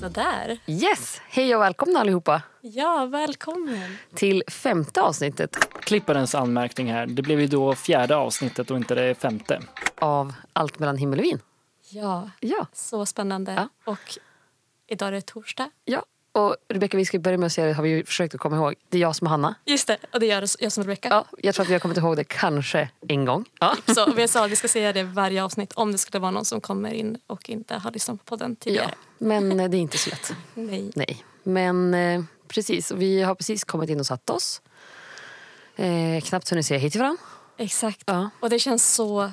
Sådär. Yes! Hej och välkomna allihopa Ja, välkommen. till femte avsnittet Klipparens anmärkning här. Det blev ju då fjärde avsnittet och inte det femte. av Allt mellan himmel och vin. Ja, Ja, så spännande. Ja. Och idag är det torsdag. ja. Och Rebecka, vi ska börja med att säga det har vi ju försökt att komma ihåg. Det är jag som är Hanna. Just det, och det gör jag som Rebecka. Ja, jag tror att vi har kommit ihåg det kanske en gång. Ja. Så vi sa att vi ska säga det varje avsnitt om det skulle vara någon som kommer in och inte har lyssnat på podden ja, tidigare. men eh, det är inte så lätt. Nej. Nej, men eh, precis. Vi har precis kommit in och satt oss. Eh, knappt hunnit säga hej till varandra. Exakt. Ja. Och det känns så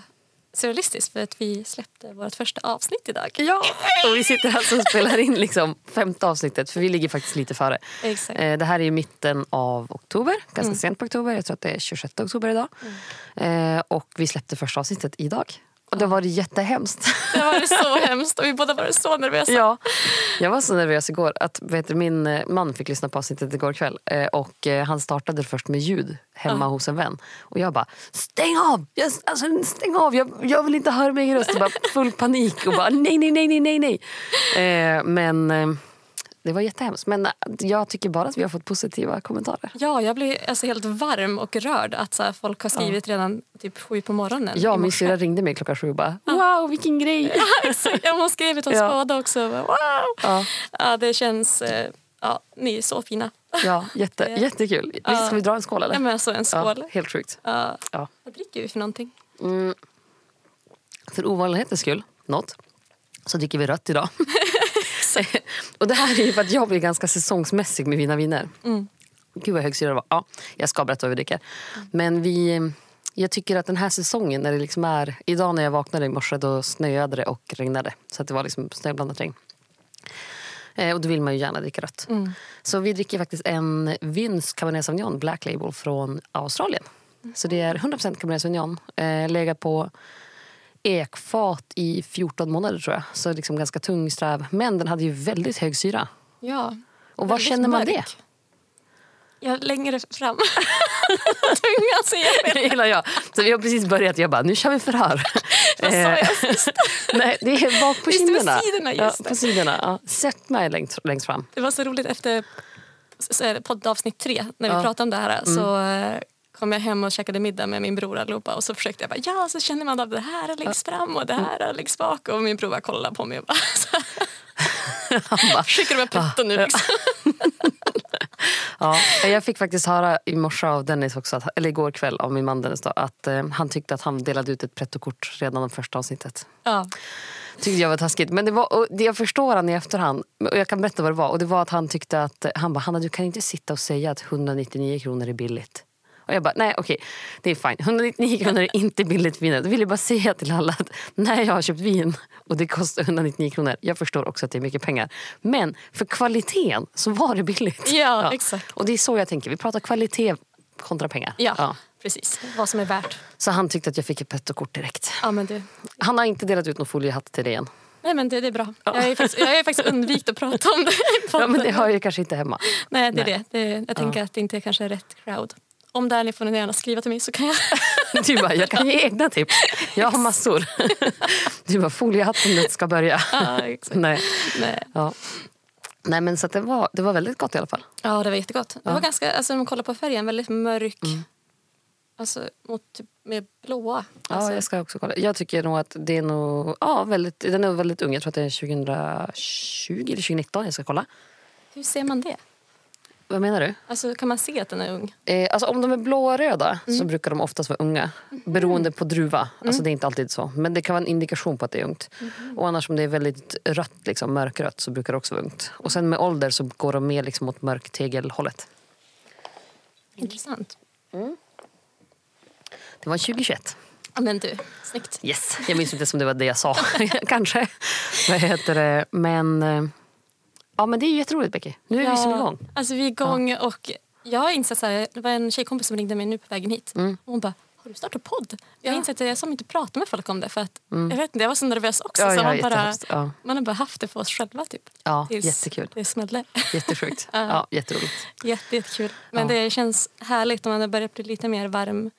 surrealistiskt för att vi släppte vårt första avsnitt idag. Ja, och vi sitter alltså och spelar in liksom femte avsnittet för vi ligger faktiskt lite före. Exakt. Eh, Det här är i mitten av oktober, ganska sent på oktober. Jag tror att det är 26 oktober idag. Eh, Och vi släppte första avsnittet idag. Och det var jättehemskt. Det var så hemskt och vi båda var så nervösa. ja. Jag var så nervös igår att vet du, min eh, man fick lyssna på avsnittet igår kväll. Eh, Och eh, han startade först med ljud hemma hos en vän. Och jag bara, stäng av! Jag, alltså, stäng av! Jag, jag vill inte höra min egen röst. Och bara full panik och bara nej, nej, nej, nej, nej. Eh, Men det var jättehemskt. Men eh, jag tycker bara att vi har fått positiva kommentarer. Ja, jag blir alltså helt varm och rörd att så här, folk har skrivit redan typ sju på morgonen. Ja, min syrra ringde mig klockan sju och bara wow vilken grej. Ja, hon skrev oss Ja. båda också. Wow! Ja, Ja, det känns... eh, Ja, ni är så fina. ja jätte, jättekul. Vi- Ska vi dra en skål eller? Ja, men alltså en skål. Ja, helt sjukt. Ja. Ja. Vad dricker vi för någonting? För ovanlighetens skull, något, så dricker vi rött idag. och det här är ju för att jag blir ganska säsongsmässig med mina viner. Mm. Gud vad högsyra det var. Ja, jag ska berätta vad vi dricker. Men vi, jag tycker att den här säsongen när det liksom är... Idag när jag vaknade i morse då snöade det och regnade. Så att det var liksom snöblandat regn. Eh, och då vill man ju gärna dricka rött. Så vi dricker faktiskt en Vyns Cabernet Sauvignon Black Label från Australien. Så det är 100% Cabernet Sauvignon. Eh, legat på ekfat i 14 månader tror jag. Så liksom ganska tung sträv. Men den hade ju väldigt hög syra. Ja. Och var känner man det? mörk. Ja, längre fram. Tungan ser jag. Det gillar jag. Så vi har precis börjat. Jag bara, nu kör vi förhör. Vad sa jag Eh, sist? Nej, det är bak på det, på kinderna. sidorna, ja, det. på sidorna. Ja. Sätt mig längst, längst fram. Det var så roligt efter det poddavsnitt tre när vi Ja. pratade om det här. Så eh, kom jag hem och käkade middag med min bror allihopa och så försökte jag bara ja så känner man av det här är längst fram och det här är längst bak och min bror bara kollade på mig och bara så Han bara, skickar du med putten nu liksom. Ja, jag fick faktiskt höra i morse av Dennis också, att, eller igår kväll av min man Dennis då, att eh, han tyckte att han delade ut ett prettokort redan av första avsnittet. Ja. Tyckte jag var taskigt. Men det var, och det jag förstår han i efterhand, och jag kan berätta vad det var. Och det var att han tyckte att, han bara, Hanna du kan inte sitta och säga att 199 kronor är billigt. Och jag bara, nej okej, det är fine. 199 kronor är inte billigt vin. Då vill jag bara säga till alla att när jag har köpt vin och det kostar 199 kronor, jag förstår också att det är mycket pengar. Men för kvaliteten så var det billigt. Ja, exakt. Och det är så jag tänker, vi pratar kvalitet kontra pengar. Ja, precis. Vad som är värt. Så han tyckte att jag fick ett pettokort direkt. Ja, men du. Han har inte delat ut någon foliehatt till dig än. Nej men det, det är bra. Jag har ju faktiskt, jag ju faktiskt undvikit att prata om det Ja, men det har jag kanske inte hemma. Nej, det är Nej. det. det. Jag tänker att det inte är kanske är rätt crowd. Om det är ni får ni gärna skriva till mig så kan jag. Du bara, jag kan ge egna tips. Jag har massor. Du bara, foliehatten ska börja. Ja, exakt. Nej. Nej. Ja. Nej men så det, var, det var väldigt gott i alla fall. Ja, det var jättegott. Det var ganska, alltså om man kollar på färgen, väldigt mörk. Alltså mot typ med blåa. Ja, Alltså, jag ska också kolla. Jag tycker nog att det är nog, ja, väldigt, den är väldigt ung. Jag tror att det är 2020 eller 2019 jag ska kolla. Hur ser man det? Vad menar du? Alltså kan man se att den är ung? Eh, alltså om de är blåröda så Mm. brukar de oftast vara unga. Beroende på druva. Mm. Alltså det är inte alltid så. Men det kan vara en indikation på att det är ungt. Mm-hmm. Och annars om det är väldigt rött, liksom, mörkrött så brukar det också vara ungt. Och sen med ålder så går de mer liksom mot mörktegelhållet. Intressant. Det var 2021. Ja, men du, snyggt. Yes. Jag minns inte som det var det jag sa. Kanske. Vad heter det? Men, eh, ja, men det är ju jätteroligt Becky. Nu är vi som igång. Alltså vi är igång och jag har insett så här, det var en tjejkompis som ringde mig nu på vägen hit. Mm. Och hon bara, har du startat podd? Jag har insett att jag som inte pratar med folk om det för att jag vet inte, jag var så nervös också. Ja, så ja, man, bara. Ja. man har bara haft det för oss själva typ. Ja, Tills jättekul. Det smällde. Jättesjukt. Ja, jätteroligt. Jätte, jättekul. Men Ja. det känns härligt om man har börjat bli lite mer varm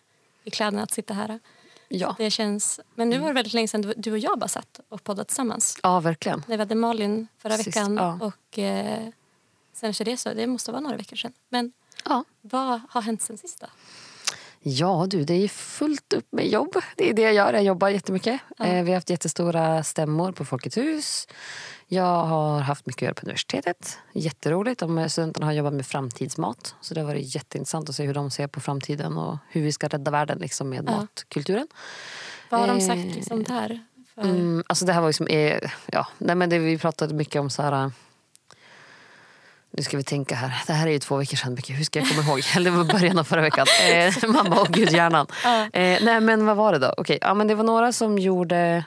i kläderna att sitta här. Ja. Det känns, men nu var det väldigt länge sedan du- och jag bara satt och poddade tillsammans. ja, verkligen. När vi hade Malin förra Sist, veckan ja. och eh, sen efter det så, det måste vara några veckor sedan. Men Ja. vad har hänt sen sist då? Ja du, det är fullt upp med jobb. Det är det jag gör. Jag jobbar jättemycket. Eh, vi har haft jättestora stämmor på Folkets hus. Jag har haft mycket att göra på universitetet. Jätteroligt. De studenterna har jobbat med framtidsmat. Så det har varit jätteintressant att se hur de ser på framtiden och hur vi ska rädda världen liksom, med Ja. matkulturen. Vad har de Eh, sagt liksom där? För, Mm, alltså det här var liksom, eh, ja, nej men det, vi pratade mycket om så här... Nu ska vi tänka här. Det här är ju två veckor sedan. Hur ska jag komma ihåg? Eller det var början av förra veckan. Eh, man bara, åh gud hjärnan. Ja. Eh, nej men vad var det då? Okej, ja, men det var några som gjorde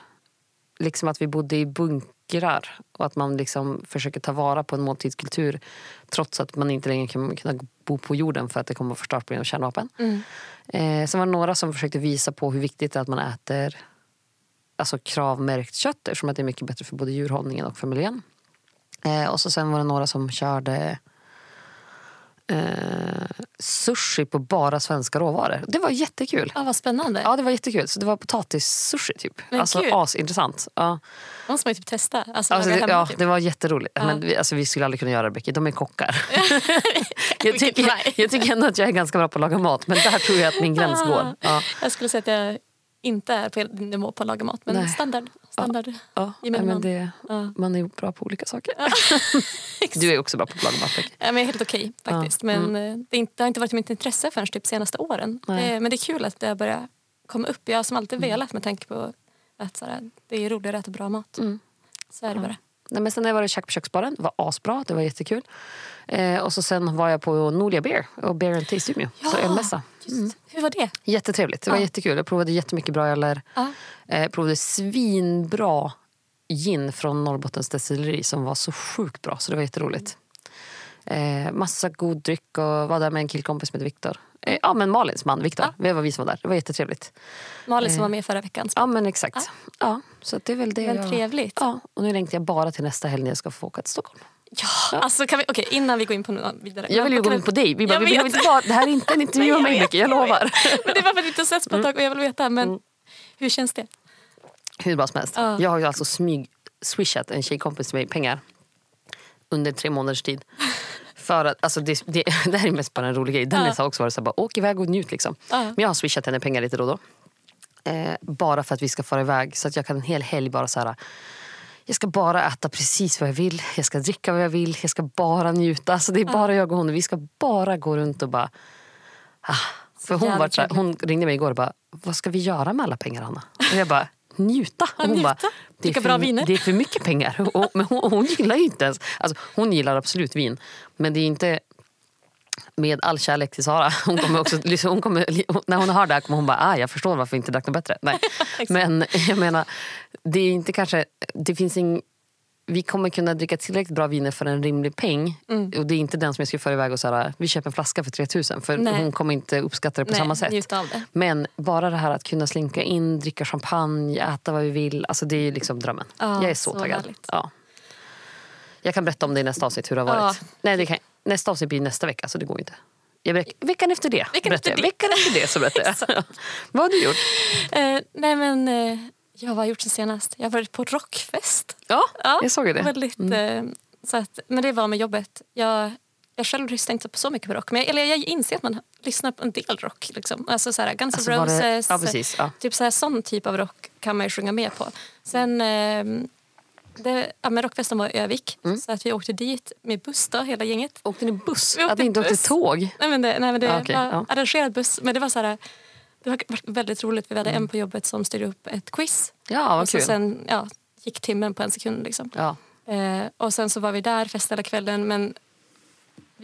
liksom att vi bodde i bunkrar. Och att man liksom försöker ta vara på en måltidskultur. Trots att man inte längre kommer kunna bo på jorden för att det kommer att förstöras på grund av kärnvapen. Mm. Eh, sen var det några som försökte visa på hur viktigt det är att man äter alltså kravmärkt kött eftersom att det är mycket bättre för både djurhållningen och för miljön. Eh, och så sen var det några som körde eh, sushi på bara svenska råvaror. Det var jättekul. Ja, vad spännande. Ja, det var jättekul. Så det var potatissushi typ. Men alltså kul. asintressant. Ja. Det måste man ju typ testa. Alltså, Alltså, det, hemma, ja, typ. det var jätteroligt. Ja. Men vi, alltså, vi skulle aldrig kunna göra det, Becky. De är kockar. jag, tycker, jag tycker ändå att jag är ganska bra på att laga mat. Men där tror jag att min gräns går. Ja. Jag skulle säga att jag inte är på nivå på att laga mat. Men Nej. standard. standard. Ja, Gemene men man. det, Ja. man är ju bra på olika saker. du är också bra på att laga mat. Ja, men helt okej faktiskt. Ja. Mm. Men eh, det, är inte, det har inte varit mitt intresse förrän typ senaste åren. Det, men det är kul att det har börjat komma upp. Jag har som alltid Mm. velat med tanke på att sådär, det är roligare att äta bra mat. Mm. Så är det bara. Nej, men sen var det Käk på köksbaren. Det var asbra. Det var jättekul. Eh, och så sen var jag på Nolia Beer och Beer and Taste Umeå. Så ölmässa. Just. Hur var det? Jättetrevligt. Det var Ja. jättekul. Jag provade jättemycket bra öler. Ja. Eh, provade svinbra gin från Norrbottens destilleri som var så sjukt bra. Så det var jätteroligt. Eh, massa god dryck och var där med en killkompis som heter Viktor. Eh, ja, men Malins man Viktor. Ja. Det var vi som var där. Det var jättetrevligt. Malin som Eh. var med förra veckan. Ja, men exakt. Ja, så att det är väl det Men jag... trevligt. Ja, och nu längtar jag bara till nästa helg när jag ska få åka till Stockholm. Ja, alltså kan vi, okej, innan vi går in på något vidare. Jag vill ju gå in på dig. Vi, bara, vi inte bara, det här är inte en intervju om mig, jag lovar. Men det var för att vi inte setts på ett tag och jag vill veta. Men Mm. hur känns det? Hur bra som helst. Ja. Jag har ju alltså smyg swishat en tjejkompis till mig pengar under tre månaders tid. För att, alltså det, det, det här är mest bara en rolig grej. Dennis Ja. har också varit så här, bara, åk iväg och njut. Liksom. Ja. Men jag har swishat henne pengar lite då och då. Eh, bara för att vi ska fara iväg. Så att jag kan en hel helg bara så här. Jag ska bara äta precis vad jag vill. Jag ska dricka vad jag vill. Jag ska bara njuta. Alltså det är bara jag och hon. Vi ska bara gå runt och bara... Ah. För hon, var, så här- hon ringde mig igår och bara, vad ska vi göra med alla pengar Anna? Och jag bara, njuta. Och hon bara, det är, Dricka bra för, viner." det är för mycket pengar. Och, men hon, hon gillar ju inte ens, alltså, hon gillar absolut vin. Men det är inte med all kärlek till Sara. Hon kommer också, liksom, hon kommer, när hon hör det här kommer hon bara, ah, jag förstår varför vi inte drack något bättre. Nej. Men jag menar, det är inte kanske, det finns ing, vi kommer kunna dricka tillräckligt bra viner för en rimlig peng. Mm. Och det är inte den som jag ska föra iväg och säga, vi köper en flaska för 3000. För Nej. hon kommer inte uppskatta det på Nej, samma sätt. Men bara det här att kunna slinka in, dricka champagne, äta vad vi vill. Alltså det är liksom drömmen. Ja, jag är så, så taggad. Ja. Jag kan berätta om det i nästa avsnitt hur det har varit. Ja. Nej, det kan, nästa avsnitt blir nästa vecka så det går inte. Jag berätt, veckan efter det. Veckan efter det. Veckan efter det så berättar jag. vad har du gjort? Eh, nej men, eh, ja, vad har jag gjort sen senast? Jag har varit på rockfest. Ja, Ja, jag såg det. Väldigt, Mm. eh, så att, men det var med jobbet. Jag, jag själv lyssnar inte på så mycket på rock. Men jag, eller jag inser att man lyssnar på en del rock. Liksom. Alltså så här, Guns Alltså, N' det- Roses. ja, precis, ja. Typ så här, sån typ av rock kan man ju sjunga med på. Sen, eh, det, ja, men rockfesten var i Övik. Mm. Så att vi åkte dit med buss då, hela gänget. Åkte ni buss? Vi åkte Att ni inte åkte tåg? Nej men det, nej, men det Ah, okej, var ja. arrangerad buss. Men det var så här, det var väldigt roligt. Vi hade en på jobbet som styrde upp ett quiz. Ja, vad och så kul. sen ja, gick timmen på en sekund. Liksom. Ja. Eh, och sen så var vi där, festade hela kvällen. Men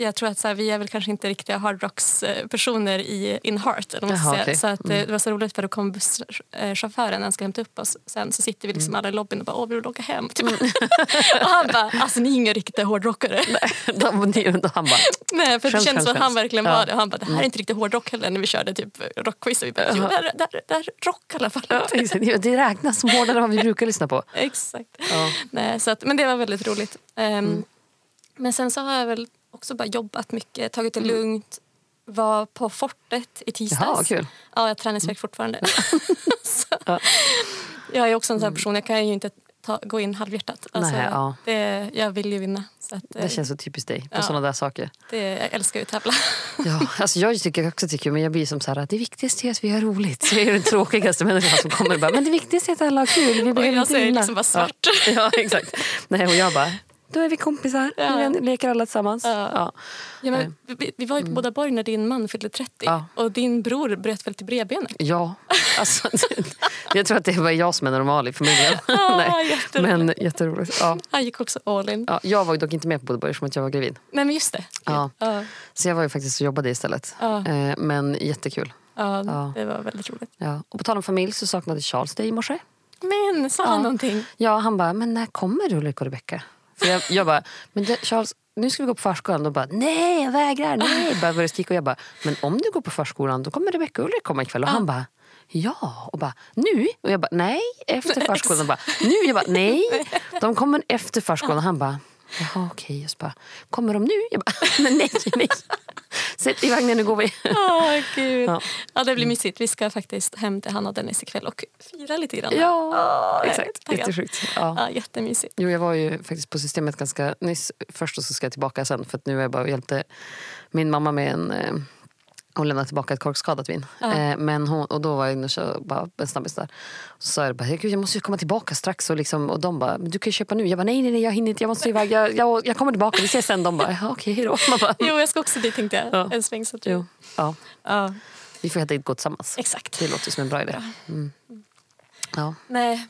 jag tror att så här, vi är väl kanske inte riktiga hardrocks-personer i in heart. Eller Jaha, okej. Så att, eh, Mm. det var så roligt för då kom busschauffören när han ska hämta upp oss. Sen så sitter vi liksom Mm. alla i lobbyn och bara åh vi vill åka hem. Typ. och han bara alltså ni är inga riktiga hårdrockare. Då han bara, Nej, för det Skäms, känns som att han verkligen Ja. var det. Han bara det här är inte riktigt hårdrock heller när vi körde typ rockquiz. Och vi bara jo det här, det här, det här är rock i alla fall. ja, det räknas som hårdare än vad vi brukar lyssna på. Exakt. Ja. Nej, så att, men det var väldigt roligt. Ehm, Mm. Men sen så har jag väl också bara jobbat mycket, tagit det lugnt. Var på fortet i tisdags. Mm. Jaha, kul. Ja, jag träningsvärk fortfarande. så, Ja. Mm. Jag är också en sån här person, jag kan ju inte ta, gå in halvhjärtat. Alltså, Nej, ja. det, jag vill ju vinna. Att, eh, Det känns så typiskt dig på Ja. sådana där saker. det, jag älskar ju att tävla. Ja, alltså jag tycker också att kul, men jag blir som så här, det viktigaste är att vi har roligt. Så jag är den tråkigaste människan som kommer och bara, men det viktigaste är att alla har kul. Vi Och jag säger liksom bara svart. Ja, ja exakt. Nej, och jag bara, då är vi kompisar. Ja. Vi leker alla tillsammans. Ja. Ja. Ja, men, vi, vi var ju på Båda Borg när din man fyllde 30 Ja. och din bror bröt väl till bredbenet? Ja, alltså, jag tror att det var jag som är normal i familjen. Ah, Nej, jätteroligt. men jätteroligt. Ja. Han gick också all in. Ja, jag var dock inte med på Bodeborg eftersom att jag var gravid. Nej men just det. Ja. Ja, Så jag var ju faktiskt och jobbade istället. Ja. Eh, men jättekul. ja, Ja. det var väldigt roligt. Ja. Och på tal om familj så saknade Charles dig i morse. Men sa han någonting? Ja, han bara, men när kommer Ulrik och Rebecka? För jag, jag bara, men det, Charles, nu ska vi gå på förskolan. Och bara, nej jag vägrar, nej. Bara började skrika och jag bara, men om du går på förskolan då kommer Rebecka och Ulrik komma ikväll. Och han bara, ja. Och bara, nu? Och jag bara, nej, efter förskolan. Och bara, nu? Jag bara, nej. De kommer efter förskolan. Och han bara, jaha okej. Och så bara, kommer de nu? Jag bara, men nej, nej. Sätt i vagnen, nu går vi. Åh gud. Ja. Ja. det blir mysigt. Vi ska faktiskt hem till Hanna och Dennis ikväll och fira lite grann. Ja, är exakt. Jättesjukt. Ja. Ja, jättemysigt. Jo, jag var ju faktiskt på systemet ganska nyss först och så ska jag tillbaka sen. För att nu är jag bara och hjälpte min mamma med en... Hon lämnade tillbaka ett korkskadat vin. Ja. Eh, men hon, och då var jag och bara en snabbis där. Så sa jag bara, jag måste ju komma tillbaka strax. Och, liksom, och de bara, men du kan ju köpa nu. Jag bara, nej, nej, nej jag hinner inte. Jag måste iväg. Jag, jag, jag kommer tillbaka, vi ses sen. De bara, "Ja, okej, hejdå. Man bara, Jo, jag ska också dit tänkte jag. Ja. En sväng. Så jo, ja. Ja, Vi får helt enkelt gå tillsammans. exakt. Det låter som en bra idé. Mm. Ja. Nej,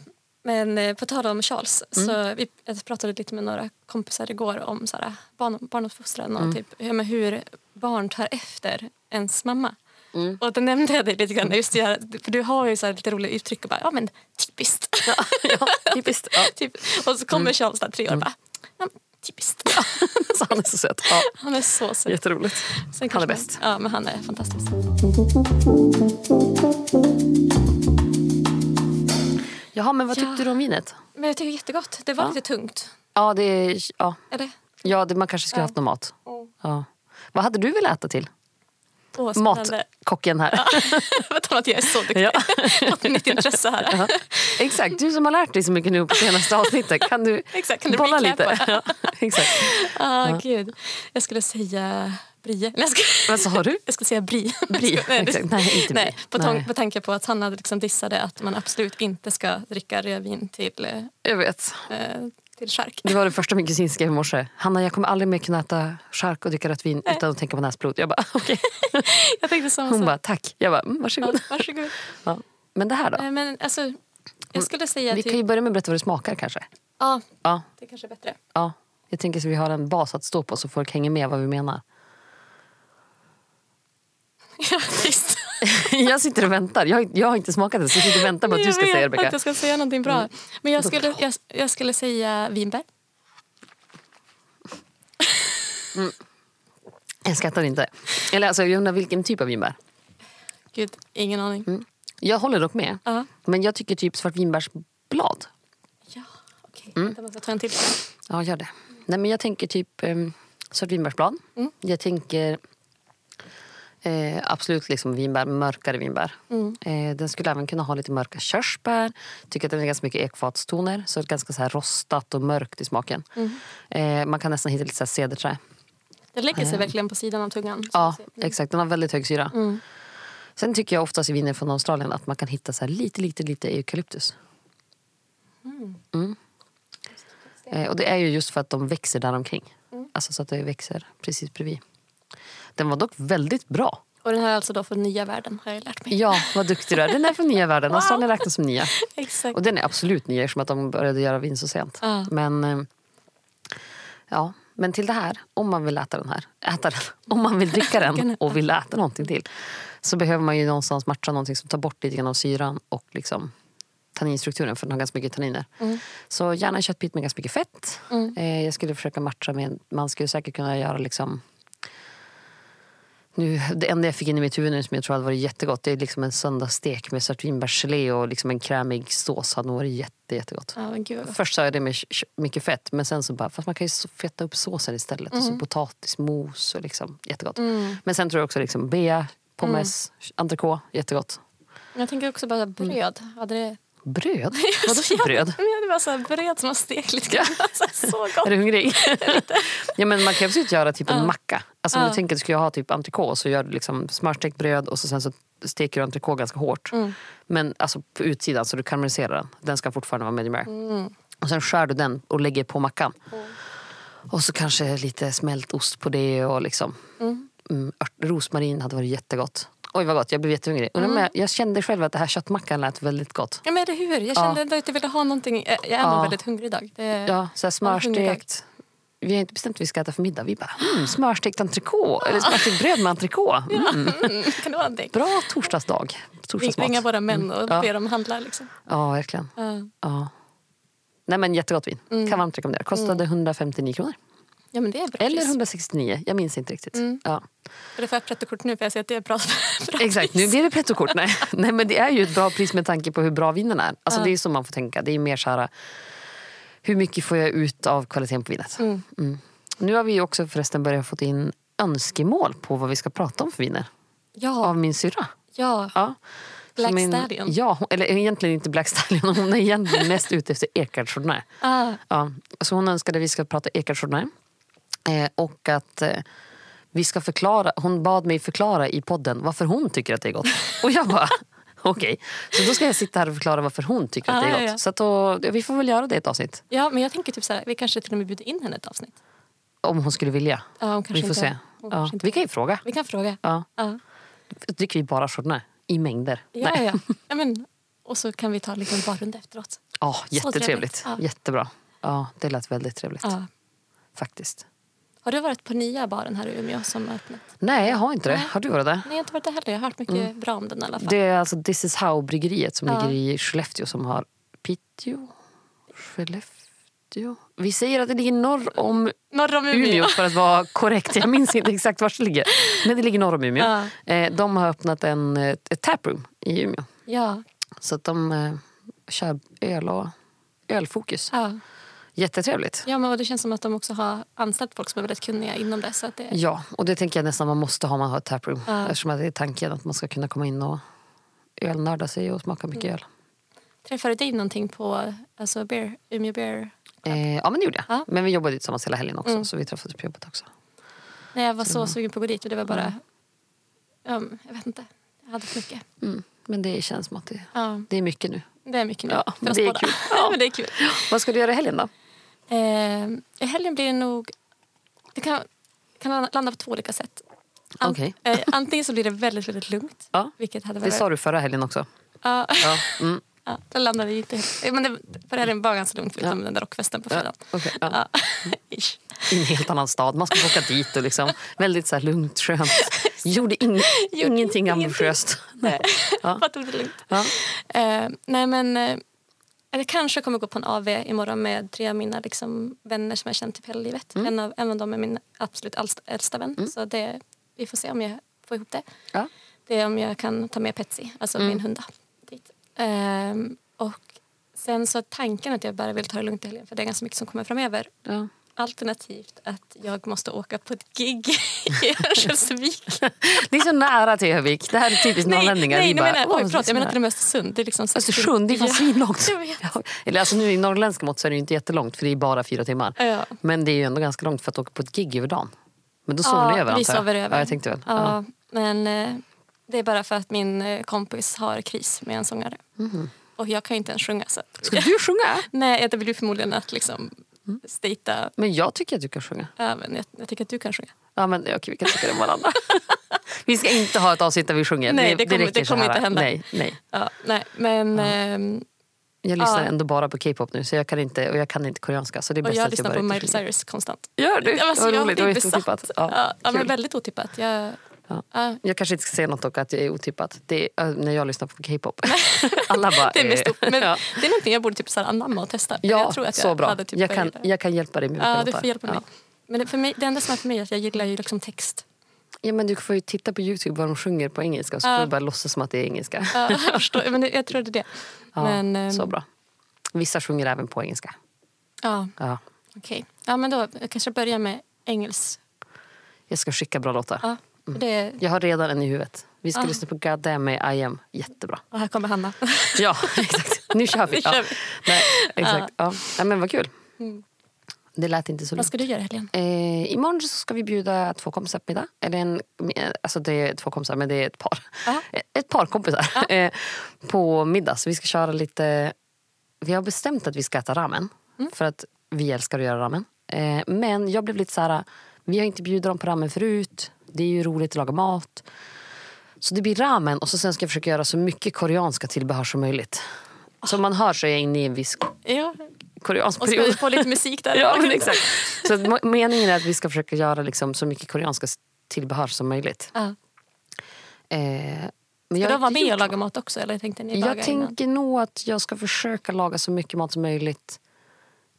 men eh, på tal om Charles. Mm. Så vi, jag pratade lite med några kompisar igår om så här, barn, barnuppfostran Mm. och typ, ja, men hur barn tar efter ens mamma. Mm. Och då nämnde jag dig lite grann. Just det här, för du har ju så lite roliga uttryck och bara, ja men typiskt. ja, typiskt. Ja. typ. Och så kommer Mm. Charles där tre år och bara, ja, typiskt. Så han är så söt. Ja, Han är så söt. jätteroligt. Sen Han är bäst. Ja, men han är fantastisk. Jaha, men vad Ja. tyckte du om vinet? Men jag tycker jättegott. Det var Ja. lite tungt. Ja, det är... Ja. Eller? Ja, det, man kanske skulle Ja. haft någon mat. Ja. Vad hade du velat äta till? Spännande. Matkocken här. Tal om att jag är så duktig. Ja. Mitt intresse här. Ja. Exakt, du som har lärt dig så mycket nu på senaste avsnittet. Kan du Exakt, kan du bolla recapa? lite? Ja, exakt. Ah, gud. Jag skulle säga Brie. Nej, skulle, Vad sa du? jag skulle säga Brie. Brie, Nej, exakt. Nej, inte Nej, på, Nej. på tanke på att han hade liksom dissade att man absolut inte ska dricka rödvin till, eh, Jag vet. till chark. Det var det första min kusin skrev i morse. Hanna, jag kommer aldrig mer kunna äta chark och dricka rött vin utan att tänka på näsblod. Jag bara, okej. Jag tänkte samma Hon sak. bara, tack. Jag bara, mm, varsågod. Ja, varsågod. Ja. Men det här då? Nej, men alltså, jag skulle säga Vi typ... kan ju börja med att berätta vad det smakar kanske. Ja, Ja, det kanske är bättre. ja. Jag tänker så vi har en bas att stå på så folk hänger med vad vi menar. Ja, visst. Jag sitter och väntar. Jag, jag har inte smakat det så jag sitter och väntar på att du ska jag säga Rebecka. jag ska säga någonting bra. Men jag skulle, jag, jag skulle säga vinbär. Jag skrattar inte. Eller alltså, jag undrar vilken typ av vinbär. Gud, ingen aning. Mm. Jag håller dock med. Ja. Men jag tycker typ svartvinbärsblad. Ja, okej. Mm. Vänta, måste jag ta en till. Ja, gör det. Nej, men jag tänker typ um, svartvinbärsblad. Mm. Jag tänker eh, absolut liksom vinbär, mörkare vinbär. Mm. Eh, den skulle även kunna ha lite mörka körsbär. Tycker att den är ganska mycket ekfatstoner. Så ganska så här rostat och mörkt i smaken. Mm. Eh, man kan nästan hitta lite så här cederträ. Det lägger sig verkligen på sidan av tungan. Ja, säga. exakt. Den har väldigt hög syra. Mm. Sen tycker jag oftast i viner från Australien att man kan hitta så här lite, lite, lite eukalyptus. Mm. Eh, och det är ju just för att de växer där omkring. Mm. Alltså så att det växer precis bredvid. Den var dock väldigt bra. Och den här är alltså då för nya världen har jag lärt mig. Ja, vad duktig du är. Den är från nya världen. Australien räknas som nya. Exakt. Och den är absolut ny eftersom att de började göra vin så sent. Ja. Men eh, ja, Men till det här, om man vill äta den här, äta den, om man vill dricka den och vill äta någonting till så behöver man ju någonstans matcha någonting som tar bort lite grann av syran och liksom tanninstrukturen för den har ganska mycket tanniner. Så gärna en köttbit med ganska mycket fett. Eh, jag skulle försöka matcha med, man skulle säkert kunna göra liksom nu, det enda jag fick in i mitt huvud nu som jag tror hade varit jättegott det är liksom en söndagsstek med svartvinbärsgelé och liksom en krämig sås. hade nog varit jätte, jättegott. Vad gott. Först sa jag det med mycket fett men sen så bara, fast man kan ju så fetta upp såsen istället. Och så potatismos och liksom, jättegott. Men sen tror jag också liksom bea, pommes, entrecote, jättegott. Jag tänker också bara bröd. Hade det... Bröd? Vadå för bröd? Men det var så här bröd som har stekt lite grann. Så, här, så Är gott. du hungrig? ja, men man kan ju absolut göra typ en macka. Alltså, om Ja. du tänker att du ska ha typ entrecote så gör du liksom smörstekt bröd och så sen så steker du entrecote ganska hårt. Mm. Men alltså på utsidan så du karamelliserar den. Den ska fortfarande vara medium rare. Mm. Och sen skär du den och lägger på mackan. Och så kanske lite smält ost på det och liksom mm, ört, rosmarin hade varit jättegott. Oj vad gott, jag blev jättehungrig. Mm. jag, jag kände själv att det här köttmackan lät väldigt gott. Ja, men eller hur? Jag kände ändå att jag ville ha någonting. Jag är nog Ja. väldigt hungrig idag. Det... Ja, så här Ja, smörstekt. Vi har inte bestämt vad vi ska äta för middag. Vi bara, mm, smörstekt entrecote. Eller smörstekt bröd med entrecote. Mm. Mm, kan det vara? Bra torsdagsdag. Torsdagsmat. ringa våra män och Ja. be dem handla. Liksom. Ja, verkligen. Ja. Ja. Nej, men jättegott vin. Mm. Kan varmt rekommendera. Kostade 159 kronor. Ja, men det är bra Eller pris. 169. Jag minns inte riktigt. Mm. Ja. För det jag pretto-kort nu för jag ser att det är bra, bra Exakt, nu blir det prettokort. Nej. Nej, men det är ju ett bra pris med tanke på hur bra vinen är. Alltså, Ja. Det är så man får tänka. Det är mer så här, hur mycket får jag ut av kvaliteten på vinet? Mm. Mm. Nu har vi också förresten börjat få in önskemål på vad vi ska prata om för viner. Ja, Av min syrra. ja. Ja. Black min, Stallion. Ja, eller egentligen inte Black Stallion. Hon är egentligen mest ute efter Ekard Chardonnay. Ah, Ja, så hon önskade att vi ska prata Ekard Chardonnay. Eh, och att eh, vi ska förklara, hon bad mig förklara i podden varför hon tycker att det är gott. Och jag bara, okej. Så då ska jag sitta här och förklara varför hon tycker att det Ah, är ja, gott. ja. Så att då, ja, vi får väl göra det i ett avsnitt. ja, men jag tänker typ så här, vi kanske till och med bjuder in henne ett avsnitt. Om hon skulle vilja. Ja, hon kanske vi får inte, se. Ja, vi kan ju fråga. Vi kan fråga. Ja. Ja, Dricker vi bara Chardonnay? I mängder? ja, Nej. ja. ja men, och så kan vi ta en barrunda efteråt. Ja, Så jättetrevligt. trevligt. Ja. Jättebra. Ja, det lät väldigt trevligt. Ja. Faktiskt. Har du varit på nya baren här i Umeå som har öppnat? Nej, jag har inte det. Nej. Har du varit där? Nej, jag har inte varit där heller. Jag har hört mycket bra om den i alla fall. Det är alltså This is how-bryggeriet som Ja. ligger i Skellefteå som har Piteå, Skellefteå. Vi säger att det ligger norr om Norr om Umeå. Umeå för att vara korrekt. Jag minns inte exakt var det ligger. Men det ligger norr om Umeå. Ja. Eh, De har öppnat en, eh, ett taproom i Umeå. Ja, Så att de eh, kör öl och ölfokus. ja. Jättetrevligt. ja men och det känns som att de också har anställt folk som är väldigt kunniga inom det. Så att det Ja, och det tänker jag nästan man måste ha om man har ett taproom. Ja. Eftersom det är tanken att man ska kunna komma in och ölnörda sig och smaka mycket öl. Träffade du dig någonting på alltså beer, Umeå Beer? Eh, ja men det gjorde jag. Ja. Men vi jobbade ju tillsammans hela helgen också Mm. så vi träffades på jobbet också. Nej, jag var så sugen på att gå dit och det var bara... Um, jag vet inte. Jag hade för mycket. Mm. Men det känns som att det, Ja, det är mycket nu. det är mycket nu Ja, men det är kul. Ja. men det är kul. Vad ska du göra i helgen då? Eh, I helgen blir det nog... Det kan, kan landa på två olika sätt. An- Okej. eh, antingen så blir det väldigt, väldigt lugnt. Ja. Vilket hade Det varit... sa du förra helgen också. Ja, Ja. Mm. ja, det landade ju inte helt... eh, Men det, förra helgen var ganska lugnt förutom Ja. den där rockfesten på Ja. fredagen. ja. Ja. Ish. I en helt annan stad. Man ska åka dit och liksom väldigt så lugnt, skönt. Gjorde ing- Gjorde ingenting ingenting. ambitiöst. Nej, Ja. bara tog det lugnt. Ja. Eh, nej men, eh, jag kanske kommer gå på en AV imorgon med tre av mina liksom, vänner som jag känt typ hela livet. Mm. En, av, en av dem är min absolut äldsta, vän. Så det, vi får se om jag får ihop det. Ja. Det är om jag kan ta med Petsy, alltså Mm. min hunda, dit. Ehm, och sen så tanken att jag bara vill ta det lugnt i helgen för det är ganska mycket som kommer framöver. Ja. Alternativt att jag måste åka på ett gig i Örnsköldsvik. Det är så nära till Övik. Det här är typiskt norrlänningar. nej, nej, bara, menar, "Åh, oj, det är förlåt, så jag menar nära." till Östersund. Det är liksom Östersund, det är fan Ja, svinlångt. Ja. Eller alltså nu i norrländska mått så är det ju inte jättelångt för det är bara fyra timmar. Ja. Men det är ju ändå ganska långt för att åka på ett gig över dagen. Men då sover ni över vi sover över. Ja, jag tänkte väl. Ja, Ja. Men eh, det är bara för att min eh, kompis har kris med en sångare. Och jag kan ju inte ens sjunga. Så Ska du sjunga? nej, det blir förmodligen att liksom stata. Men jag tycker att du kan sjunga. Ja, men jag, jag tycker att du kan sjunga. Ja, men okej, vi kan tycka det om varandra. vi ska inte ha ett avsnitt där vi sjunger. Nej, det kommer- räcker det kommer inte hända. Nej, nej. Ja, nej, men ehm, Jag lyssnar Ja. ändå bara på K-pop nu så jag kan inte, och jag kan inte koreanska. Så det är Och bäst jag att lyssnar börjar på Miley. Cyrus konstant. Gör du? Ja, alltså, Vad jag roligt, det var otippat. Ja, Ja, ja, men väldigt otippat. Jag, Ja. ja. Jag kanske inte ska säga något dock att jag är otippat. Det är, när jag lyssnar på K-pop. Alla bara... Det är, mest eh, men ja. det är någonting jag borde typ så här anamma och testa. Ja, jag tror att jag så bra. Hade typ jag, kan, jag kan hjälpa dig med vilka Ja, du låtar. får hjälpa mig. Ja. Men det, för mig, det enda som är för mig är att jag gillar ju liksom text. Ja, men du får ju titta på Youtube vad de sjunger på engelska så Ja. får du bara låtsas som att det är engelska. Ja, jag, förstår, men det, jag tror det är det. Ja, men, ehm, så bra. Vissa sjunger även på engelska. Ja, Ja. okej. Ja, men då jag kanske börjar med engelsk. Jag ska skicka bra låtar. Ja, för det, Jag har redan en i huvudet. Vi ska Ah. lyssna på God Damn med I Am. Jättebra. och här kommer Hanna. Ja, exakt. Nu kör vi. Nu kör ja. vi. Nej, exakt. Ja. Ja, men vad kul. Mm. Det lät inte så Vad långt. ska du göra i helgen? Eh, imorgon så ska vi bjuda två kompisar på middag. Eller en, alltså det är två kompisar, men det är ett par. Ja. Ett par kompisar. Eh, på middag. Så vi ska köra lite... Vi har bestämt att vi ska äta ramen. Mm. För att vi älskar att göra ramen. Eh, men jag blev lite så här... Vi har inte bjudit dem på ramen förut. Det är ju roligt att laga mat. Så det blir ramen och så sen ska jag försöka göra så mycket koreanska tillbehör som möjligt. Som man hör så är jag inne i en viss Ja, koreansk och ska period. vi få lite musik där? Ja, men exakt. Så meningen är att vi ska försöka göra liksom så mycket koreanska tillbehör som möjligt. Ja. Eh, men Ska jag du vara med och laga mat också? Eller tänkte ni Jag tänker nog att jag ska försöka laga så mycket mat som möjligt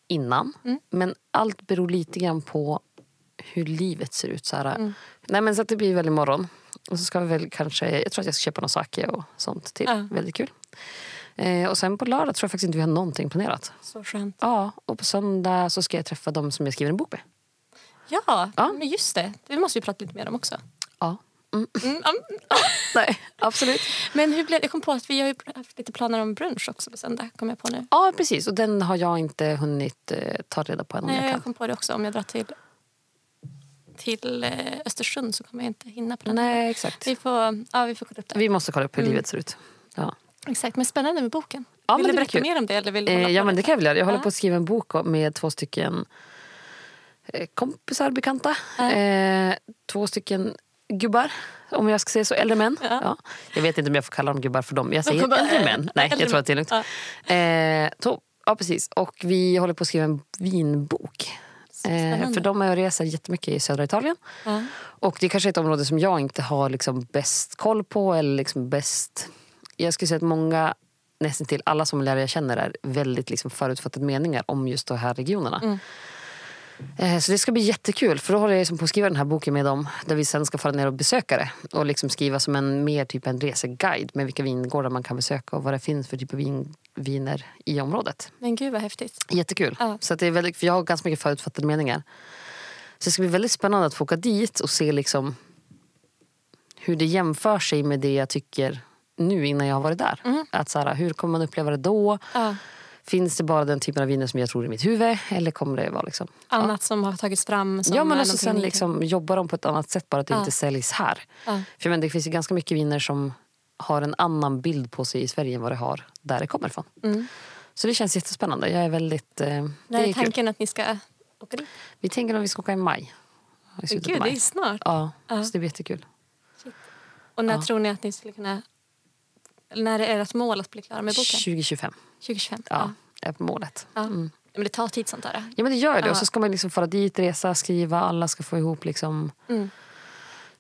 innan. Mm. Men allt beror lite grann på hur livet ser ut. Så. Mm. Nej, men så att det blir väl imorgon. Och så ska vi väl kanske, jag tror att jag ska köpa någon sake och sånt till. Ja. Väldigt kul. Eh, och sen på lördag tror jag faktiskt inte vi har någonting planerat. Så skönt. Ja, och på söndag så ska jag träffa dem som jag skriver en bok med. Ja, Ja. men just det. Det måste vi prata lite mer om också. Ja. Mm, mm. Nej, absolut. Men hur blev, jag kom på att vi har ju haft lite planer om brunch också på söndag. Kom jag på nu. Ja, precis. Och den har jag inte hunnit eh, ta reda på än Nej, jag jag kom på det också. Om jag drar till, till eh, Östersund så kommer jag inte hinna på den. Nej, exakt. Vi får, ja, vi får kolla upp det. Vi måste kolla upp hur Mm. livet ser ut. Ja. Exakt, men spännande med boken. Ja, vill men du berätta kul. mer om det? Eller vill du Eh, ja, men det kan jag göra. Jag håller på att skriva en bok med två stycken eh, kompisar, bekanta. Eh, två stycken gubbar, om jag ska säga så. Äldre män. Ja. Ja. Jag vet inte om jag får kalla dem gubbar för dem. Jag säger äldre män. Nej, äldre jag tror att det är lugnt. Ja. Eh, ja, precis. Och vi håller på att skriva en vinbok. Eh, för de är och reser jättemycket i södra Italien. Ja. Och det är kanske är ett område som jag inte har liksom bäst koll på. Eller liksom bäst... Jag skulle säga att många, nästan till alla som lärare jag känner är väldigt liksom förutfattade meningar om just de här regionerna. Mm. Eh, Så det ska bli jättekul. För då håller jag liksom på att skriva den här boken med dem. Där vi sen ska fara ner och besöka det. Och liksom skriva som en mer typ en reseguide med vilka vingårdar man kan besöka och vad det finns för typ av vin, viner i området. Men gud vad häftigt. Jättekul. Ja. Så det är väldigt, för jag har ganska mycket förutfattade meningar. Så det ska bli väldigt spännande att få åka dit och se liksom hur det jämför sig med det jag tycker nu innan jag har varit där. Mm. Att så här, hur kommer man uppleva det då? Ja. Finns det bara den typen av viner som jag tror i mitt huvud? Eller kommer det vara liksom... Annat som har tagits fram. Ja, men alltså sen liksom jobbar de på ett annat sätt bara att det Ja. inte säljs här. Ja. För men det finns ju ganska mycket viner som har en annan bild på sig i Sverige än vad det har där det kommer ifrån. Mm. Så det känns jättespännande. Jag är väldigt... Eh, det När är är kul. tanken att ni ska åka dit? Vi tänker att vi ska åka i maj. I Gud, det är snart. Ja, Ja. så det blir jättekul. Och när Ja. tror ni att ni skulle kunna... När är ert mål att bli klara med boken? 2025 2025? ja, på målet. Ja. Mm. Men det tar tid sånt där. Ja men det gör det. Ja. Och så ska man liksom fara dit, resa, skriva. Alla ska få ihop liksom Mm.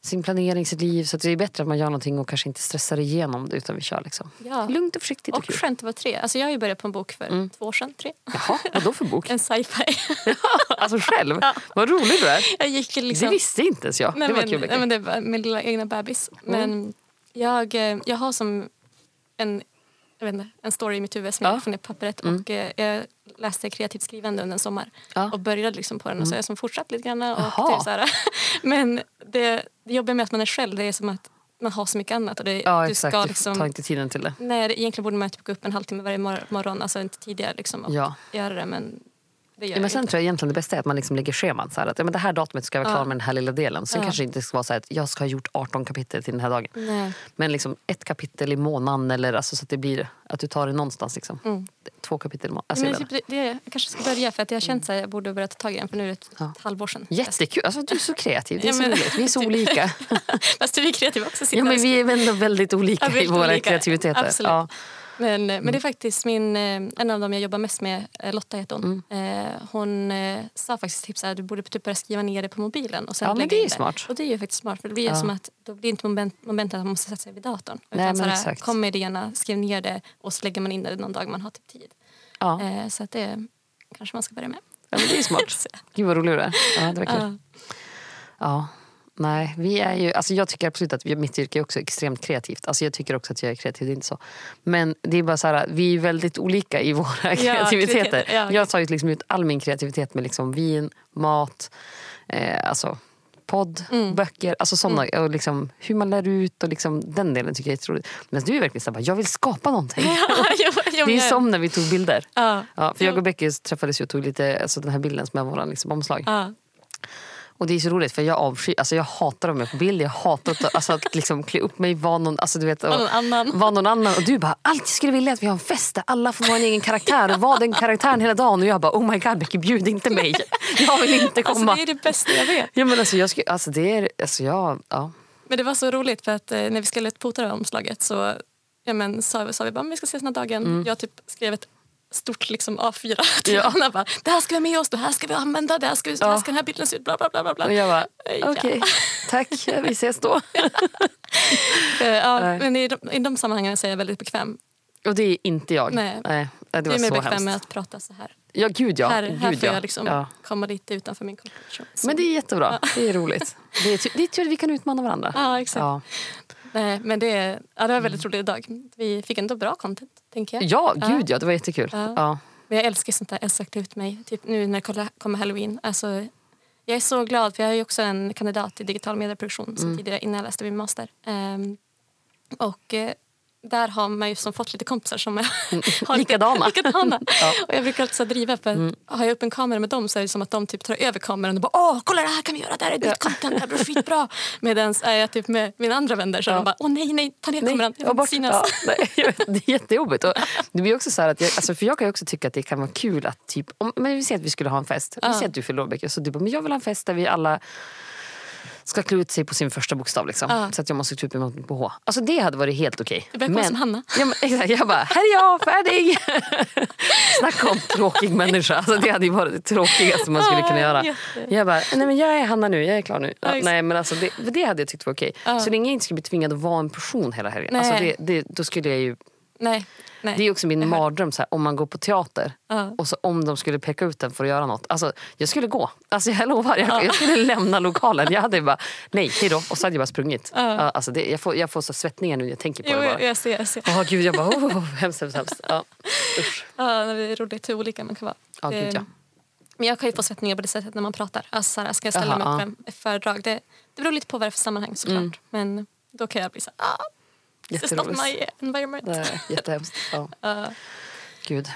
sin planering, sitt liv. Så det är bättre att man gör någonting och kanske inte stressar igenom det utan vi kör liksom. Ja. Lugnt och försiktigt och, Och skönt att vara tre. Alltså jag har ju börjat på en bok för Mm. två år sedan, tre. Jaha, vad då för bok? En sci-fi. alltså själv? Ja. Vad rolig du är. Jag gick liksom... Det visste inte ens jag. Nej, det var men, kul. nej, men det var min lilla egna bebis. Men jag, eh, jag har som en, jag vet inte, en story i mitt huvud som Ja. jag har funnit på pappret. Mm. Och, eh, jag läste kreativt skrivande under en sommar Ja. och började liksom på den. Och så har jag som fortsatt lite grann. Och typ så här. Men det, det jobbiga med att man är själv det är som att man har så mycket annat. Och det, Ja du exakt, ska du liksom, tar inte tiden till det. nej, egentligen borde man typ gå upp en halvtimme varje mor- morgon, alltså inte tidigare. Liksom, och Ja. göra det, men Ja, men sen inte. tror jag egentligen det bästa är att man liksom lägger schemat. Så här, att, ja, men det här datumet ska jag vara klar Ja. med den här lilla delen. Sen Ja. kanske det inte ska vara så här att jag ska ha gjort 18 kapitel till den här dagen. Nej. Men liksom ett kapitel i månaden eller alltså, så att det blir att du tar det någonstans. Liksom. Mm. Två kapitel i månaden. Alltså, Men jag typ, det, jag kanske ska börja för att jag har känt att jag borde börja ta tag i den för nu är det ett Ja. halvår sedan. Jättekul! Alltså, du är så kreativ. Det är så roligt. Vi är så typ. olika. Fast du är kreativ också. Ja, men vi är ändå väldigt olika i våra olika. kreativiteter. Absolut. Men, men Mm. det är faktiskt min, eh, en av dem jag jobbar mest med, eh, Lotta heter hon. Mm. Eh, hon eh, sa faktiskt tips att du borde typ börja skriva ner det på mobilen. Och sen Ja, men det är ju smart. Och det är ju faktiskt smart för det blir Ja. som att då blir inte moment, momentet att man måste sätta sig vid datorn. Nej, men såhär, exakt. kom med idéerna, skriv ner det och så lägger man in det någon dag man har typ tid. Ja. Eh, så att det kanske man ska börja med. ja, men det är smart. Gud vad rolig du är. Ja, det var kul. ja. Ja. Nej, vi är ju, alltså jag tycker absolut att mitt yrke är också extremt kreativt. Alltså jag tycker också att jag är kreativ, det är inte så. Men det är bara så här, vi är väldigt olika i våra kreativiteter. kreativitet, ja. Jag tar ju liksom ut all min kreativitet med liksom vin, mat, eh, alltså podd, Mm. böcker, alltså såna, och liksom, hur man lär ut och liksom, den delen tycker jag är jätteroligt. Men du är verkligen så här, bara, jag vill skapa någonting. Jo, jo, Det är som när vi tog bilder. Ja. Ja, för jag och Becky träffades och tog lite, alltså den här bilden som är vår liksom, omslag. Ja. Och det är så roligt för jag avskyr, alltså jag hatar att vara med på bild. Jag hatar att, alltså, att liksom klä upp mig, vara någon, alltså, du vet, och, någon annan. vara någon annan. Och du bara, alltid skulle vilja att vi har en fest där alla får vara en egen karaktär och vara den karaktären hela dagen. Och jag bara, oh my god Becky bjud inte mig. Jag vill inte Alltså, komma. det är det bästa jag vet. Ja, men alltså, jag skulle, alltså, det är, alltså, jag, ja. Men det var så roligt för att eh, när vi skulle pota det här omslaget så ja, men, sa, sa vi bara vi ska ses den här dagen. Jag typ skrev ett stort liksom, A4 till Mm. Ja. Anna. Bara, det här ska vi ha med oss, det här ska vi använda, det här ska, vi, det här ska den här bilden se ut. Bla, bla, bla, bla. Och jag bara, Ja. okej, tack, vi ses då. Eh, ja, men i de, i de sammanhangen är jag väldigt bekväm. Och det är inte jag. Nej. Nej det var är mer så bekväm med att prata så här. Ja, gud ja. här gud, här får ja. jag liksom ja. komma lite utanför min comfort Men det är jättebra. Det är roligt. Det är, ty- det är tur att vi kan utmana varandra. Ja, exakt. Nej, men det, ja, det var en väldigt rolig dag. Vi fick ändå bra content, tänker jag. Ja, gud ja. Det var jättekul. Ja. Ja. Men jag älskar sånt där. Ut mig typ nu när det kommer halloween. Alltså, jag är så glad för jag ju också en kandidat i digital medieproduktion Mm. som tidigare innan jag läste min master. Ehm, och eh, där har man ju som fått lite kompisar som är, har lite- Likadana. likadana. Ja. Mm. Och jag brukar alltid så driva för har jag upp en kamera med dem så är det som att de typ tar över kameran och bara åh kolla det här kan vi göra, det här är ditt content, det här blir skitbra. Medan är jag typ med mina andra vänner så Ja. de bara åh nej nej ta ner Nej, kameran, jag vill bort. inte synas. Ja, nej, det är jättejobbigt. Och det blir också så att jag, alltså för jag kan ju också tycka att det kan vara kul att typ, om, men vi säger att vi skulle ha en fest. Vi Ja. säger att du fyller så du bara, men jag vill ha en fest där vi alla ska klä ut sig på sin första bokstav. Liksom. Ja. Så att jag måste klä ut mig på H. Alltså det hade varit helt okej. Det börjar komma som Hanna. Ja, men, exakt, jag bara, här är jag, färdig! Snacka om tråkig människa. Alltså, det hade ju varit det tråkigaste man skulle kunna göra. Jag bara, nej men jag är Hanna nu, jag är klar nu. Ja, nej men alltså det, det hade jag tyckt var okej. Ja. Så länge jag inte skulle bli tvingad att vara en person hela helgen. Alltså det, det, då skulle jag ju, Nej, nej. det är också min mardröm så här, om man går på teater Ja. och så om de skulle peka ut den för att göra något. Alltså, jag skulle gå. Alltså, jag lovar, jag, jag skulle lämna lokalen. Jag hade bara, nej, hejdå. Och så hade jag bara sprungit. Ja. Ja, alltså det, jag, får, jag får så svettningar nu när jag tänker på Jo, det. Bara. jag ser. Jag ser. Åh gud, jag bara, oh, oh, hemskt, hemskt, hemskt. Ja. Usch. Ja, det är roligt hur olika man kan vara. Ja, gud, ja. Men jag kan ju få svettningar på det sättet när man pratar. Alltså, så här, ska jag ställa Jaha, mig upp ja. en- ett föredrag? Det, det beror lite på vad det är för sammanhang såklart. Mm. Men då kan jag bli så här, ah, is not my environment. Är jättehemskt. Ja. Ja. Gud.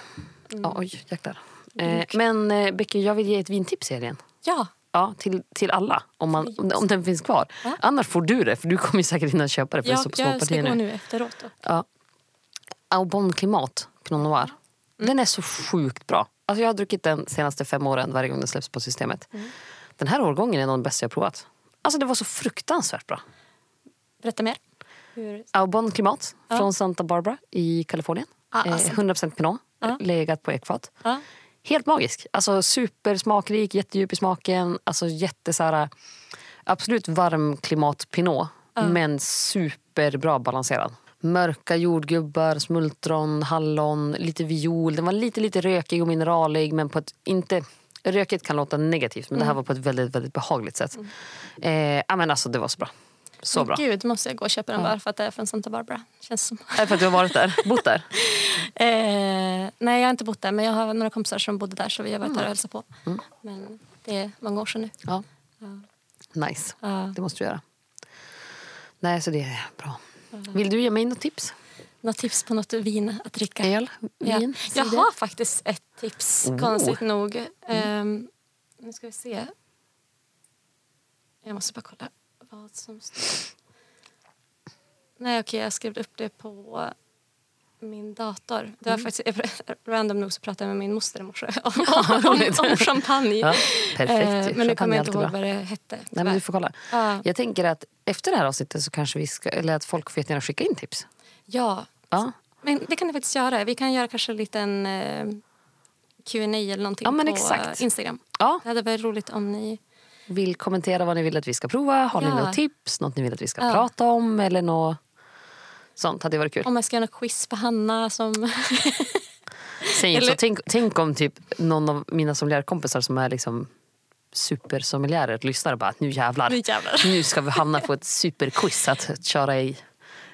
Mm. Ja, oj, jäklar. Eh, men eh, Becky, jag vill ge ett vintips i helgen. ja, Ja, till, till alla, om, man, om, om den finns kvar. Ja. Annars får du det, för du kommer säkert hinna köpa det för det jag, står på jag ska småpartier gå nu. nu efteråt. Då. Ja. Aubon Klimat Pinot Noir. Mm. Den är så sjukt bra. Alltså jag har druckit den senaste fem åren varje gång den släpps på systemet. Mm. Den här årgången är nog den bästa jag provat. Alltså det var så fruktansvärt bra. Berätta mer. Hur, Aubon Klimat Ja. från Santa Barbara i Kalifornien. Ah, eh, alltså. 100% Pinot, Ja. legat på ekfat. ja. Helt magisk. Alltså supersmakrik, jättedjup i smaken. Alltså jätte så här, absolut varm klimat pinot. Men superbra balanserad. Mörka jordgubbar, smultron, hallon, lite viol. Den var lite lite rökig och mineralig men på ett inte Rökigt kan låta negativt men det här var på ett väldigt, väldigt behagligt sätt. Eh, ja, men alltså, det var så bra. Så bra. Gud, måste jag gå och köpa den bara för att det är från Santa Barbara. Känns som. Är för att du har varit där? Bott där? Eh, nej, jag har inte bott där men jag har några kompisar som bodde där så vi har varit där och hälsat på. Mm. Men det är många år sedan nu. Ja. Ja. Nice. Ja. Det måste du göra. Nej, så det är bra. Vill du ge mig något tips? Något tips på något vin att dricka? El? Ja. Vin? Jag cider? har faktiskt ett tips, Oh. konstigt nog. Ehm, nu ska vi se. Jag måste bara kolla vad som står. Nej, okej, jag skrev upp det på min dator. Det var Mm. faktiskt, random nog så pratade jag med min moster i morse om, om, om champagne. Ja, perfekt. Eh, men nu kommer jag inte ihåg vad det hette. Nej, men du får kolla. Ja. Jag tänker att efter det här avsnittet så kanske vi ska, eller att folk får jättegärna skicka in tips. Ja, Ja. Men det kan ni faktiskt göra. Vi kan göra kanske en liten eh, Q&A eller någonting Ja, men på exakt. Instagram. Ja, Det hade varit roligt om ni... vill kommentera vad ni vill att vi ska prova. Har ni Ja. något tips? Något ni vill att vi ska Ja. prata om? Eller något sånt hade varit kul. Om jag ska göra något quiz på Hanna som... Säg inte så. Tänk, tänk om typ någon av mina sommelierkompisar som är liksom supersommeliärer lyssnar och bara nu jävlar. Nu jävlar. Nu ska vi hamna på ett superquiz att, att köra i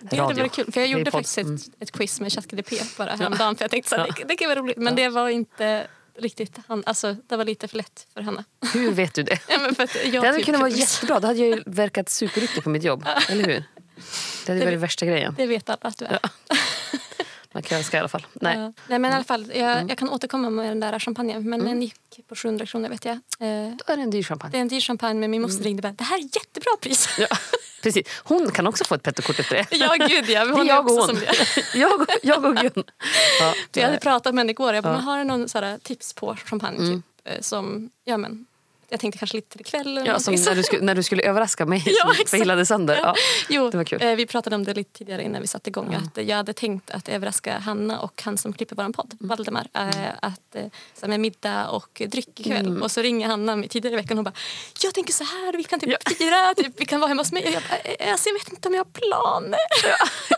Det radio. varit kul. För jag gjorde faktiskt ett, Mm. ett quiz med ChatGDP bara häromdagen. För jag tänkte så här, Ja. det, det kan vara roligt. Men det var inte riktigt... Han, alltså, det var lite för lätt för Hanna. Hur vet du det? Ja, men jag Det hade typ kunnat vara jättebra. Då hade jag ju verkat superduktig på mitt jobb. Eller hur? Det hade Det- varit värsta grejen. Det vet alla att du är. Man kan önska i alla fall. Nej. Mm. Ja. Nej men i alla fall, jag, jag kan återkomma med den där champagnen. Men den gick på 700 kronor vet jag. Eh, Då är det en dyr champagne. det är en dyr champagne men min moster ringde och bara det här är jättebra pris. Ja, precis. Hon kan också få ett pettokort efter det. ja gud ja, Det är hon jag och också hon. som det. jag, och, jag och Gun. Ja, jag hade pratat med henne igår. Jag bara, Ja. men har du någon så här, tips på champagne Mm. typ, eh, som, ja men jag tänkte kanske lite till ikväll. ja, som när, du skulle, när du skulle överraska mig Ja, som förhillade sönder. Ja. Jo, det var kul. Eh, vi pratade om det lite tidigare innan vi satte igång. Att jag hade tänkt att överraska Hanna och han som klipper vår podd, Mm. Valdemar. Eh, att, eh, så med middag och dryck ikväll. Och så ringer Hanna tidigare i veckan och hon bara Jag tänker så här, vi kan typ fira, typ, vi kan vara hemma hos mig. Och jag, bara, alltså, jag vet inte om jag har planer.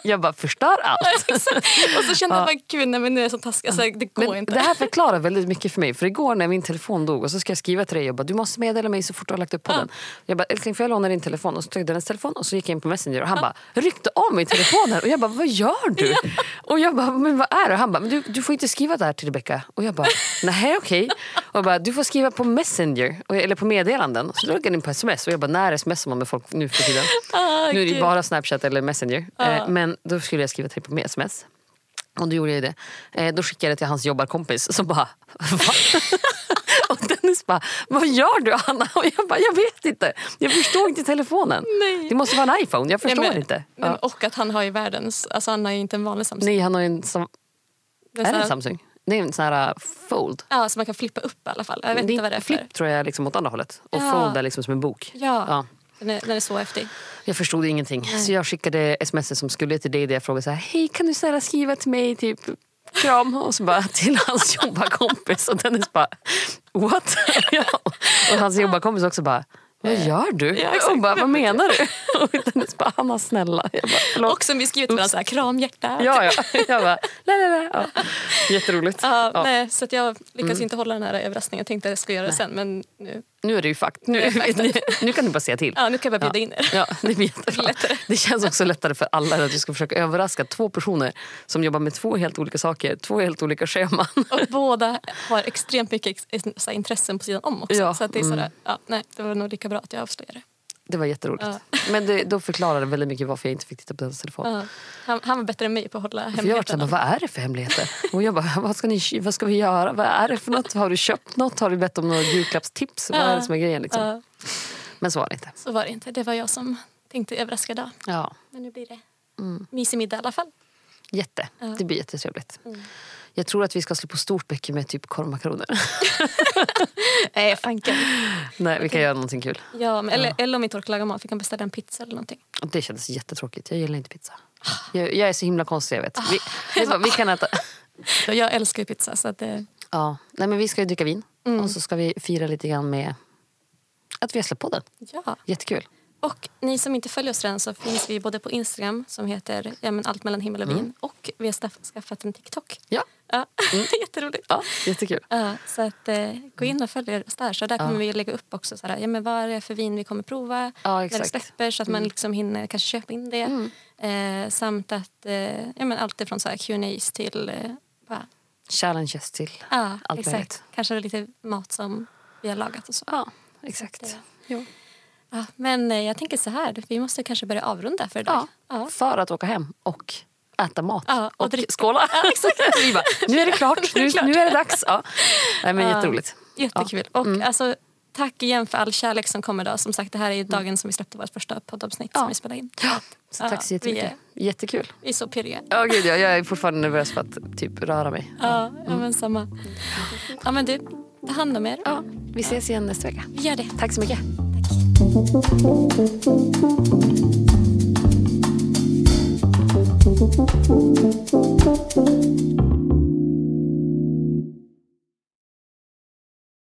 Jag bara förstör allt. Och så kände Ja. jag bara gud nej, men nu är jag så taskig. Alltså, det går Men inte. det här förklarar väldigt mycket för mig. För igår när min telefon dog och så ska jag skriva till dig och bara, du måste meddela mig så fort du har lagt upp podden. Jag bara, älskling får jag låna din telefon? Och så tog jag hennes telefon och så gick jag in på Messenger och han bara, ryckte av mig telefonen. Och jag bara, vad gör du? Och jag bara, men vad är det? Och han bara, men du, du får inte skriva det här till Rebecca. Och jag bara, nej okej. Och jag bara, du får skriva på Messenger, och- eller på meddelanden. Och så drog jag in på sms och jag bara, när smsar man med folk nu för tiden? Ah, Nu är det bara Snapchat eller Messenger. Eh, men då skulle jag skriva till på sms. Och då gjorde jag det. Eh, då skickade jag det till hans jobbarkompis som bara va? Och Dennis bara, vad gör du Anna? Och jag bara, jag vet inte. Jag förstår inte telefonen. Nej. Det måste vara en iPhone, jag förstår Nej, men, inte. Men, Ja. Och att han har ju världens, alltså han har ju inte en vanlig Samsung. Nej, han har en, sam- Det är så det en Samsung? Det är en sån här uh, fold. Ja, så man kan flippa upp i alla fall. Jag vet Det inte vad det är för. Flip tror jag är liksom åt andra hållet. Och Ja. fold är liksom som en bok. Ja, Ja. Den, är, den är så häftig. Jag förstod ingenting. Så jag skickade sms som skulle till dig där jag frågade så här, hej kan du snälla skriva till mig typ kram och så bara till hans jobbarkompis och Dennis bara what? ja. Och hans jobbarkompis också bara vad gör du? Ja, exakt. bara, vad menar du? Och Dennis bara, Hanna snälla. Jag bara, förlåt. Och som vi skrivit varandra, så här, kramhjärta. Ja, ja. Jag bara, nej, nej, nej. Ja. Jätteroligt. Ja, Ja. Nej, så jag lyckades Mm. inte hålla den här överraskningen. Jag tänkte att jag skulle göra det sen, men nu, Nu är det ju fakt. Nu, Nu det nu kan du bara säga till. ja, nu kan jag bara bjuda in er. Ja, det blir. Lättare. Det känns också lättare för alla att du ska försöka överraska två personer som jobbar med två helt olika saker, två helt olika scheman. Och båda har extremt mycket ex- intressen på sidan om också. Ja, Så att det, är mm. sådär, ja, nej, det var nog lika bra att jag avslöjade. Det var jätteroligt. Ja. Men det, då förklarar det väldigt mycket varför jag inte fick titta på hennes telefon. Ja. Han, han var bättre än mig på att hålla För jag var såhär, vad är det för hemligheter? Och jag bara, vad ska, ni, vad ska vi göra? Vad är det för något? Har du köpt något? Har du bett om några julklappstips? Vad är det som är grejen? Liksom? Ja, Men så var det inte. så var det inte. Det var jag som tänkte överraska idag. Ja, Men nu blir det Mm. mysig middag i alla fall. jätte. Ja. Det blir jättetrevligt. Mm. Jag tror att vi ska slå på stort bäcke med typ korvmakaroner. Nej, fanken. Nej, vi kan göra någonting kul. Ja, men, eller, eller om vi inte orkar laga mat, vi kan beställa en pizza eller någonting. Det kändes jättetråkigt. Jag gillar inte pizza. Jag, jag är så himla konstig, jag vet. Vi, vet du vad, vi kan äta... Ja, Jag älskar ju pizza. Så att det, Ja. Nej, men vi ska ju dricka vin. Mm. Och så ska vi fira lite grann med att vi har släppt podden. ja. Jättekul. Och ni som inte följer oss redan så finns vi både på Instagram som heter ja, men allt mellan himmel och vin och vi har skaff- skaffat en TikTok. Ja, Ja, jätteroligt. ja jättekul. Ja, så att, eh, gå in och följ oss där. Så där kommer Ja. vi lägga upp också så här, ja, men vad är det för vin vi kommer prova Ja, när det exakt. Mm. släpper så att man liksom hinner kanske köpa in det. Eh, samt att eh, ja, men allt ifrån så Q&As till eh, bara, Challenges till ja, allt exakt. möjligt. Kanske lite mat som vi har lagat och så. Ja, exakt. Det- Jo. Ja, men eh, jag tänker så här, vi måste kanske börja avrunda för idag. Ja, Ja. för att åka hem och äta mat Ja, och och, dricka. skåla. vi bara, nu är det klart, nu, nu är det dags. Ja. Nej, men Ja. jätteroligt. Jättekul. Och alltså, tack igen för all kärlek som kommer idag. Som sagt, det här är dagen som vi släppte vårt första poddavsnitt Ja. som vi spelade in. Ja, så Ja, tack så vi jättemycket. är- Jättekul. Vi är så pirriga. Ja, gud, ja, jag är fortfarande nervös för att typ röra mig. Ja, ja men samma. Ja men du, ta hand om er. Ja, vi ses igen nästa vecka. Vi gör det. Tack så mycket. Thank you.